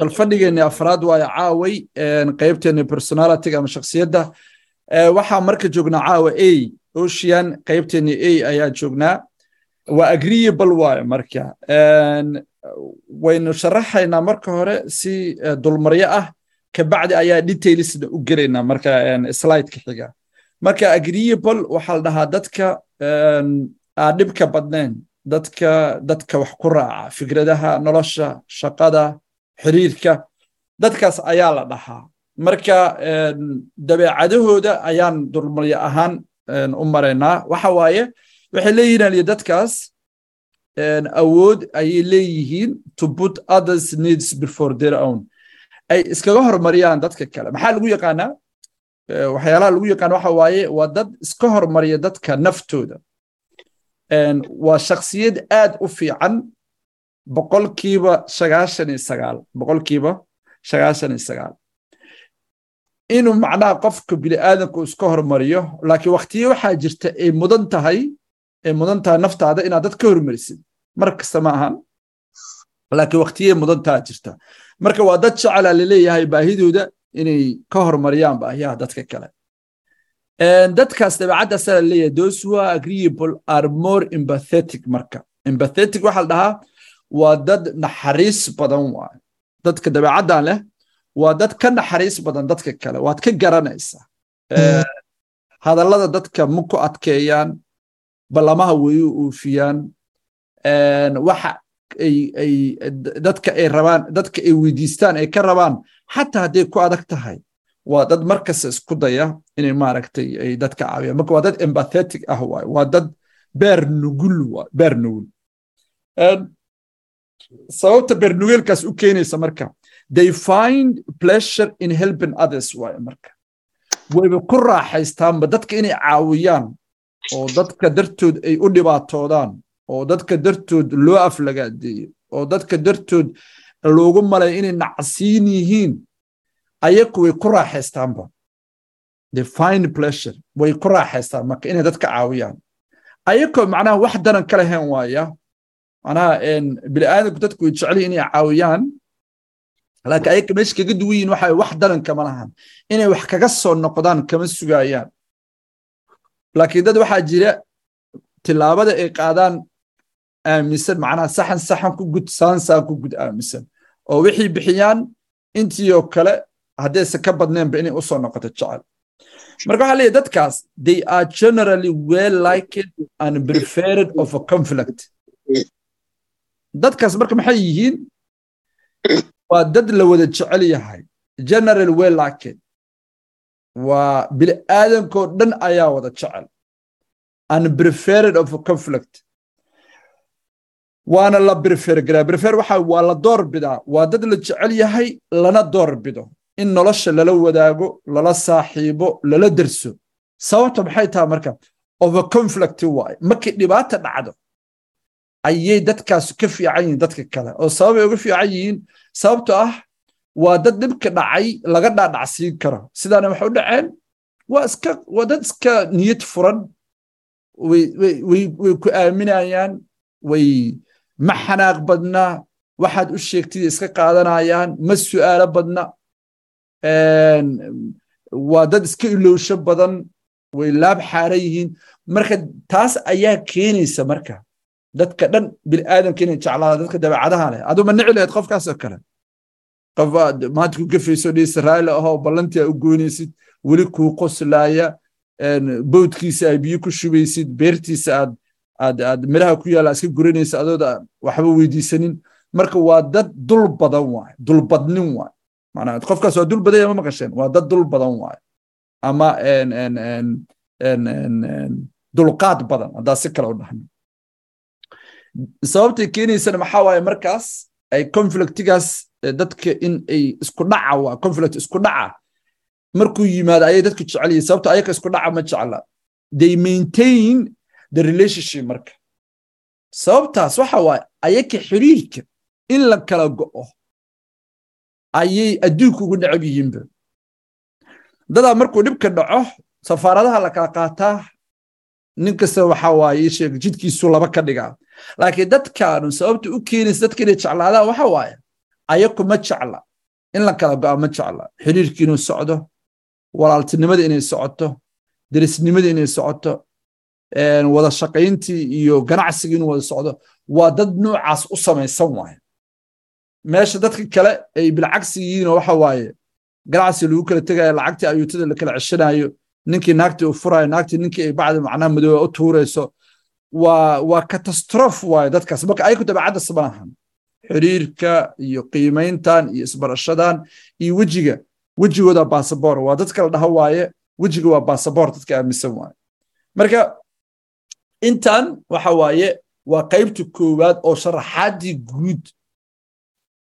bal fadhigeenni afraad waayo caaway qaybteenni personality ama shakhsiyadda. Waxaa marka joognaa caawa a ocean qaybteenni a ayaa joognaa. Waa agreeable waayo marka. Waynu sharaxaynaa marka hore si dulmaryo ah. Kabacdi ayaa detailsna u gelaynaa marka slideka xiga. Marka agreeable waxaa la dhahaa dadka aan dhibka badnayn. Dadka dadka wax ku raaca fikradaha nolosha shaqada xiriirka dadkaas ayaa la dhahaa. Marka dabeecadahooda ayaan dulmaryo ahaan u maraynaa waxa waaye waxay leeyihiin dadkaas awood ayay leeyihiin to put others needs before their own. Ay iskaga hormariyaan dadka kale. Maxaa lagu yaqaanaa? Waxyaalaha lagu yaqaan waxa waaye waa dad iska hormariya dadka naftooda. Waa shakhsiyad aad u fiican boqolkiiba sagaashan iyo sagaal boqolkiiba sagaashan iyo sagaal inuu macnaha qofka bini'aadanku iska hormariyo laakiin waktiyo waxaa jirta ay mudan tahay ay mudan tahay naftaada inaad dad ka hormarisid. Mar kasta ma ahan. Laakiin waktiyay mudan taha jirta. Marka waa dad jecela la leeyahay baahidooda inay ka hormariyaan baahiyaha dadka kale. Dadkaas dabeecaddaasa la leeyahay those who are agreeable are more empathetic marka. Empathetic waxaa la dhahaa waa dad naxariis badan waaye dadka dabeecaddan leh waa dad ka naxariis badan dadka kale. Waad ka garanaysaa hadallada dadka ma ku adkeeyaan ballamaha way u oofiyaan waxa ay dadka ay rabaan dadka ay weydiistaan ay ka rabaan xataa hadday ku adag tahay waa dad markasta isku daya inay maaragtay ay dadka caawiyaan. Marka waa dad empathetic ah waaye waa dad beer nugul waaye beer nugul sababta beer nugeelkaas u keenaysa marka they find pleasure in helping others waaye marka. Wayba ku raaxaystaanba dadka inay caawiyaan oo dadka dartood ay u dhibaatoodaan oo dadka dartood loo aflagaadeeyo oo dadka dartood loogu malay inay nacsiin yihiin ayaku way ku raaxaystaanba. They find pleasure way ku raaxaystaan marka inay dadka caawiyaan. Ayakoo macnaha wax daran ka lahayn waaya macnaha bini'aadanku dadku way jecelihin inay caawiyaan. Laakiin ayaka meesha kaga duwan yihiin wax daran kama inay wax kaga soo noqdaan kama sugayaan laakiin dad waxaa jira tilaabada ay qaadaan aaminsan macnaha saxan saxan ku gud saan ku gud aaminsan. Oo wixii bixiyaan intii oo kale haddayse ka badneenba inay u soo noqoto jecel. Marka waxaa leeyahy dadkaas they are generally well liked and preferred of a conflict dadkaas marka maxay yihiin? Waa dad la wada jecel yahay. General well liked waa bini'aadankoo dhan ayaa wada jecel. And preferred of conflict. Waana la prefer garaa waxa waa la door bidaa. Waa dad la jecel yahay lana door bido. In nolosha lala wadaago lala saaxiibo lala derso sababta maxay tahay marka? Of conflict waaye markay dhibaata dhacdo ayay dadkaas ka fiican yihiin dadka kale. Oo sababay uga fiican yihiin sababto ah waa dad dhibka dhacay laga dhaadhacsiin karo. Sidaana waxay u dhaceen waa dad iska niyad furan way ku aaminayaan way ma xanaaq badna waxaad u sheegtid iska qaadanayaan ma su'aalo badna. Waa dad iska ilowsho badan way laab xaara yihiin. Marka taas ayaa keenaysa marka dadka dhan bini'aadamka inay jeclaada dadka dabeecadaha leh. Aduu ma nici lahayd qofkaasoo kale. Qof maanta ku gafayso dhiisa raali ahoo ballantii u goynaysid weli kuu qoslaaya bowdkiisa ay biyo ku shubaysid beertiisa aad aad aad miraha ku yaalla iska guranaysa adooda waxba weydiisanin. Marka waa dad dul badan waaye dulbadnin waaye macnaa qofkaas waa dul badanya ma maqasheen waa dad dul badan waaye ama dulqaad badan haddaa si kale u dhahno sababtay keenaysana maxaa waaye markaas ay conflictigaas dadka in ay isku dhaca waa conflict isku dhaca. Markuu yimaado ayay dadku jecel sababto ayaka isku dhaca ma jecla. They maintain the relationship marka. Sababtaas waxa waaye ayaka xiriirka in la kala go'o ayay adduunka ugu necab yihiinba. Dadaa markuu dhibka dhaco safaaradaha la kala qaataa nin kasta waxa waaye sheeg jidkiisu laba ka dhigaa laakiin dadkaanu sababta u keenaysa dadka inay jeclaadaan waxa waaye ayaku ma jecla. In la kala go'a ma jecla. Xiriirkii inuu socdo walaaltinimada inay socoto derisnimada inay socoto wada shaqayntii iyo ganacsigii inuu wada socdo waa dad noocaas u samaysan waaye. Meesha dadka kale ay bilcagsi yihiinoo waxa waaye ganacsi lagu kala tegayo lacagtii ayuutada la kala ceshanayo ninkii naagtii u furayo naagtii ninkii ay bacdi macnaha madooba u tuurayso waa waa katastrof waaye dadkaas. Marka ayaku dabeecaddas maahan xiriirka iyo qiimayntan iyo isbarashadan iyo wejiga wejigooda basaboor waa dad kala dhaha waaye wejiga waa basaboor dadka aaminsan waaye. Marka intan waxa waaye waa qaybta koowaad oo sharaxaadii guud.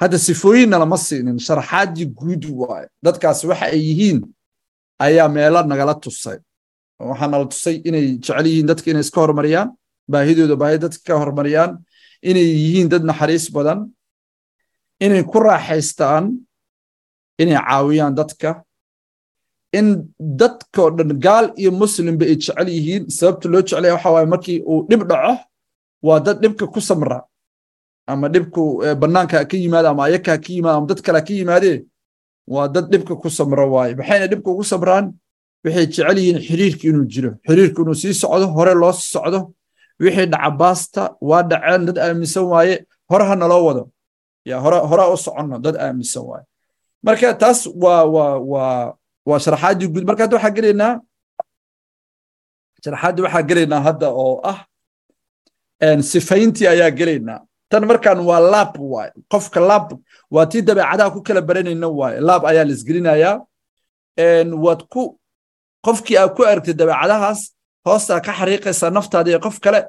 Hadda sifooyinna lama siinin sharaxaadii guud waaye. Dadkaas waxa ay yihiin ayaa meelo nagala tusay. Waxaa nala tusay inay jecel yihiin dadka inay iska horumariyaan baahidooda baahi dadka ka horumariyaan inay yihiin dad naxariis badan inay ku raaxaystaan inay caawiyaan dadka in dadkao dhan gaal iyo muslimba ay jecel yihiin. Sababta loo jecelaya waxa waaye markii uu dhib dhaco waa dad dhibka ku samra ama dhibku bannaanka ka yimaada ama ayaka ka yimaada ama dad kale ka yimaadee waa dad dhibka ku samra waaye. Maxayna dhibka ugu samraan? Waxay jecel yihiin xiriirka inuu jiro. Xiriirka inuu sii socdo hore loo socdo wixii dhaca baasta waa dhaceen dad aaminsan waaye hore ha naloo wado. Hore u soconno dad aaminsan waaye. Marka taas waa sharaxaadii guud. Marka hadda waxaa gelaynaa sharaxaaddii waxaa gelaynaa hadda oo ah sifayntii ayaa gelaynaa. Tan markaan waa laab waaye. Qofka laab waa tii dabeecadaha ku kala baranayna waaye. Laab ayaa la isgelinayaa waad ku qofkii aad ku aragtay dabeecadahaas hoostaa ka xariiqaysaa naftaada iyo qof kale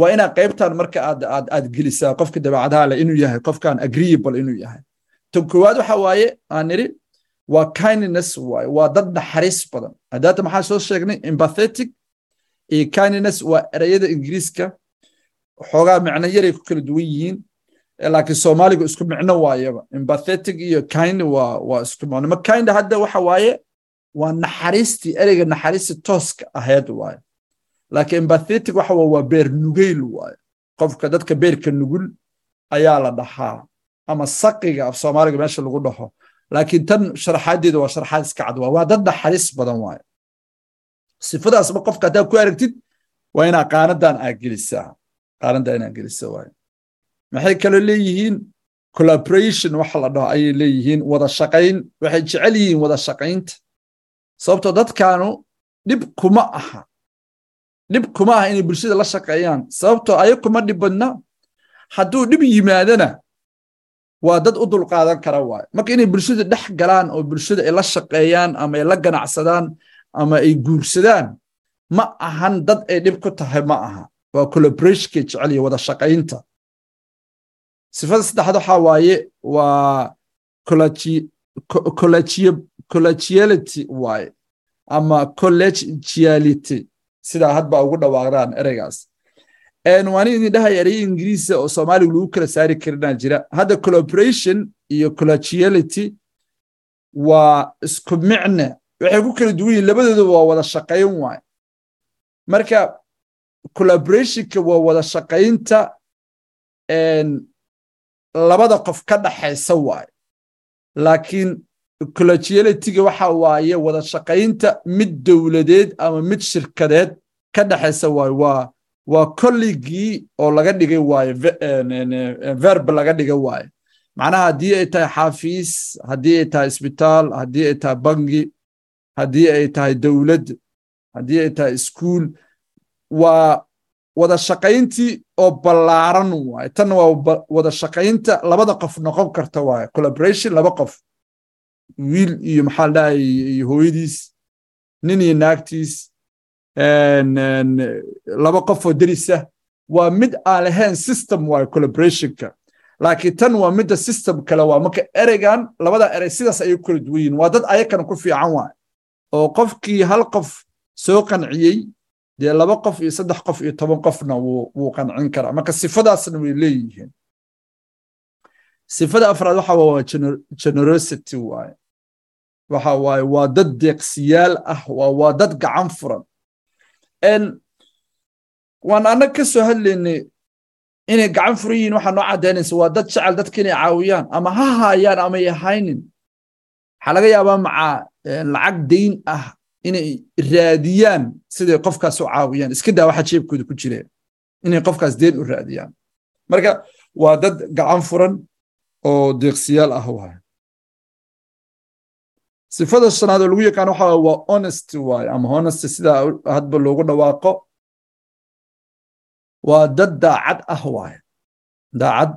waa inaad qaybtan marka aad gelisaa qofka dabeecadaha leh inuu yahay qofkan agreeable inuu yahay. Tan koowaad waxa waaye aan nidhi waa kindness waaye waa dad naxariis badan. Haddaata maxaa soo sheegnay? Empathetic. Iyo kindness waa ereyada ingiriiska xoogaa micno yaray ku kala duwan yihiin laakiin soomaaliga isku micno waayaba. Empathetic iyo kind waa isku micno. Ma kind hadda waxa waaye waa naxariistii ereyga naxariistii tooska ahayd waaye laakiin empathetic waxa waa beer nugeyl waaye qofka dadka beerka nugul ayaa la dhahaa ama saqiga af soomaaliga meesha lagu dhaho. Laakiin tan sharaxaadeeda waa sharaxaad iska cad waa waa dad naxariis badan waaye sifadaasba qofka haddaad ku aragtid waa inaa qaanadan aa gelisaa. Qaanadan inaa gelisa waaye maxay kaloo leeyihiin? Collaboration waxa la dhaho ayay leeyihiin. Wada shaqayn. Waxay jecel yihiin wada shaqaynta. Sababtoo dadkaanu dhib kuma aha dhib kuma aha inay bulshada la shaqeeyaan. Sababtoo aya kuma dhib badna hadduu dhib yimaadana waa dad u dulqaadan kara waaye marka inay bulshada dhex galaan oo bulshada ay la shaqeeyaan ama ay la ganacsadaan ama ay guursadaan ma ahan dad ay dhib ku tahay ma aha. Waa collaborationkay jecel iyo wada shaqaynta sifada saddexaad waxaa waaye waa collegiality waaye ama collegiality sidaa hadba ugu dhawaaqdaan ereygaas waan idin dhahaya erey ingiriisa oo soomaaliga lagu kala saari karinaa jira. Hadda collaboration iyo collegiality waa isku micne. Waxay ku kala duwan yihiin labadooda waa wada shaqayn waaye marka collaborationka waa wada shaqaynta labada qof ka dhaxaysa waaye laakiin collegialityga waxa waaye wada shaqaynta mid dowladeed ama mid shirkadeed ka dhaxaysa waaye waa waa kolligii oo laga dhigay waaye verb laga dhigay waaye. Macnaha haddii ay tahay xaafiis haddii ay tahay isbitaal haddii ay tahay bangi haddii ay tahay dowlad haddii ay tahay iskuul waa wada shaqayntii oo ballaaran waaye. Tan waa wada shaqaynta labada qof noqon karta waaye. Collaboration laba qof wiil iyo maxaa ladhahay iyo hooyadiis nin iyo naagtiis laba qof oo derisa waa mid aan lahayn system waaye collaborationka. Laakiin tan waa midda system kale waa marka ereygan labada erey sidaas ayay kala duwan yihiin waa dad ayakana ku fiican waaye oo qofkii hal qof soo qanciyey dee laba qof iyo saddex qof iyo toban qofna wuu qancin karaa. Marka sifadaasna way leeyihiin sifada afraad waxa waa generosity waaye waxa waaye waa dad deeqsiyaal ah waa dad gacan furan waan anag ka soo hadlaynay inay gacan furan yihiin waxaa noo caddaynaysa waa dad jecel dadka inay caawiyaan ama ha haayaan ama ay haynin waxaa laga yaabaa macaa lacag dayn ah inay raadiyaan siday qofkaas u caawiyaan iska daa waxa jeebkooda ku jireen inay qofkaas deen u raadiyaan marka waa dad gacan furan oo deeqsiyaal ah waay sifada shanaad oo lagu yaqaan waxa waa honesty waay ama honesty sida hadba loogu dhawaaqo waa dad daacad ah waay daacad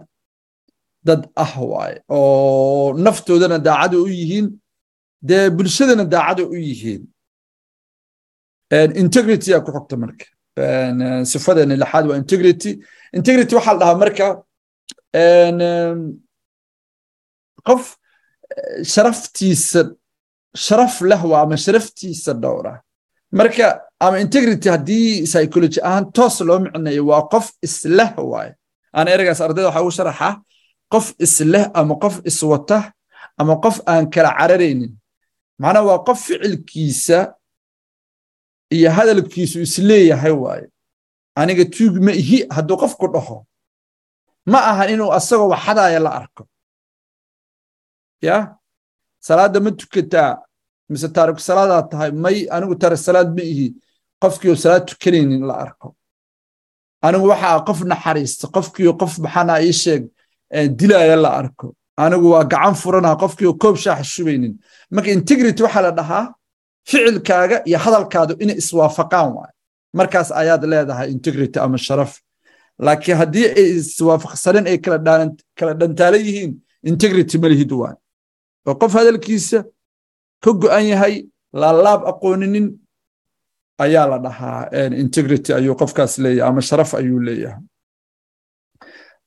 dad ah waay oo naftoodana daacada u yihiin dee bulshadana daacada u yihiin. Integrity aa ku xogta marka. Sifadeena lixaad waa integrity. Integrity waxaa la dhahaa marka qof sharaftiisa sharaf leh waa ama sharaftiisa dhowra. Marka ama integrity haddii psychology ahaan toos loo micnayo waa qof isleh waaye. Ana ereygaas ardayda waxaa ugu sharaxaa qof isleh ama qof iswata ama qof aan kala cararaynin. Macnaha waa qof ficilkiisa iyo hadalkiisu is leeyahay waaye. Aniga tuug ma ihi hadduu qofku dhaho. Ma ahan inuu asagoo waxadaaya la arko ya? Salaadda ma tukataa? Mise taariku salaadaa tahay? May anigu taarik salaad ma ihi. Qofkiioo salaad tukanaynin la arko. Anigu waxaa qof naxariista qofkiioo qof maxaana ii sheeg dilaaya la arko. Anigu waa gacan furanaa qofkiioo koob shaaxa shubaynin. Marka integrity waxaa la dhahaa ficilkaaga iyo hadalkaadu inay iswaafaqaan waay markaas ayaad leedahay integrity ama sharaf. Laakiin haddii ay iswaafaqsaneen ay kala dhantaalan yihiin integrity ma waay qof hadalkiisa ka go'an yahay laalaab aqooninin ayaa la dhahaa integrity ayuu qofkaas leeyahay ama sharaf ayuu leeyahay.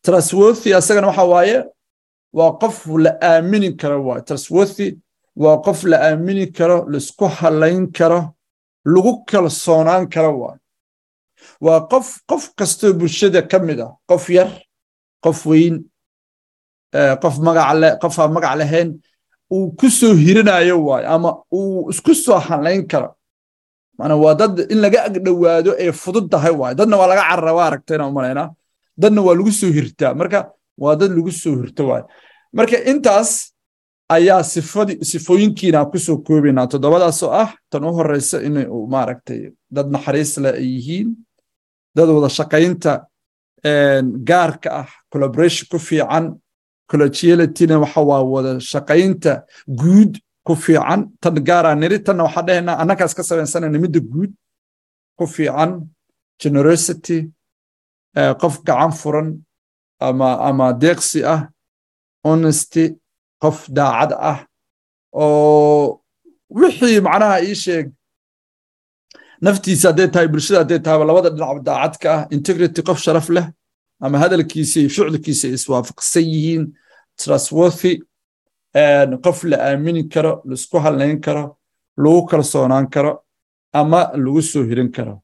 Trustworthy asagana waxa waaye waa qof la aamini karo waay. Trustworthy waa qof la aamini karo la isku halayn karo lagu kalsoonaan karo waay. Waa qof qof kastoo bulshada ka mid ah qof yar qof weyn qof magac le magac lahayn uu ku soo hirinayo waayo ama uu isku soo halayn karo. Maana waa dad in laga agdhowaado ay fudud tahay waayo dadna waa laga carara waa aragtayna umalaynaa dadna waa lagu soo hirtaa. Marka waa dad lagu soo hirto waayo marka intaas ayaa sifadi sifooyinkiina ku soo koobaynaa. Toddobadaasoo ah tan u horeysa inay maaragtay dad naxariis leh ay yihiin. Dad wada shaqaynta gaarka ah collaboration ku fiican collegialityna waxa waa wada shaqaynta guud ku fiican. Tan gaaraa niri tanna waxaa dhahaynaa annakaas ka samaysanayna midda guud ku fiican. Generosity qof gacan furan ama ama deeqsi ah. Honesty qof daacad ah. Oo wixii macnaha ii sheeg. Naftiisa hadday tahay bulshada hadday tahay labada dhinac daacadka ah. Integrity qof sharaf leh ama hadalkiisa iyo ficilkiisa iswaafaqsan yihiin trustworthy qof la aamini karo la isku halayn karo lagu kalsoonaan karo ama lagu soo hirin karo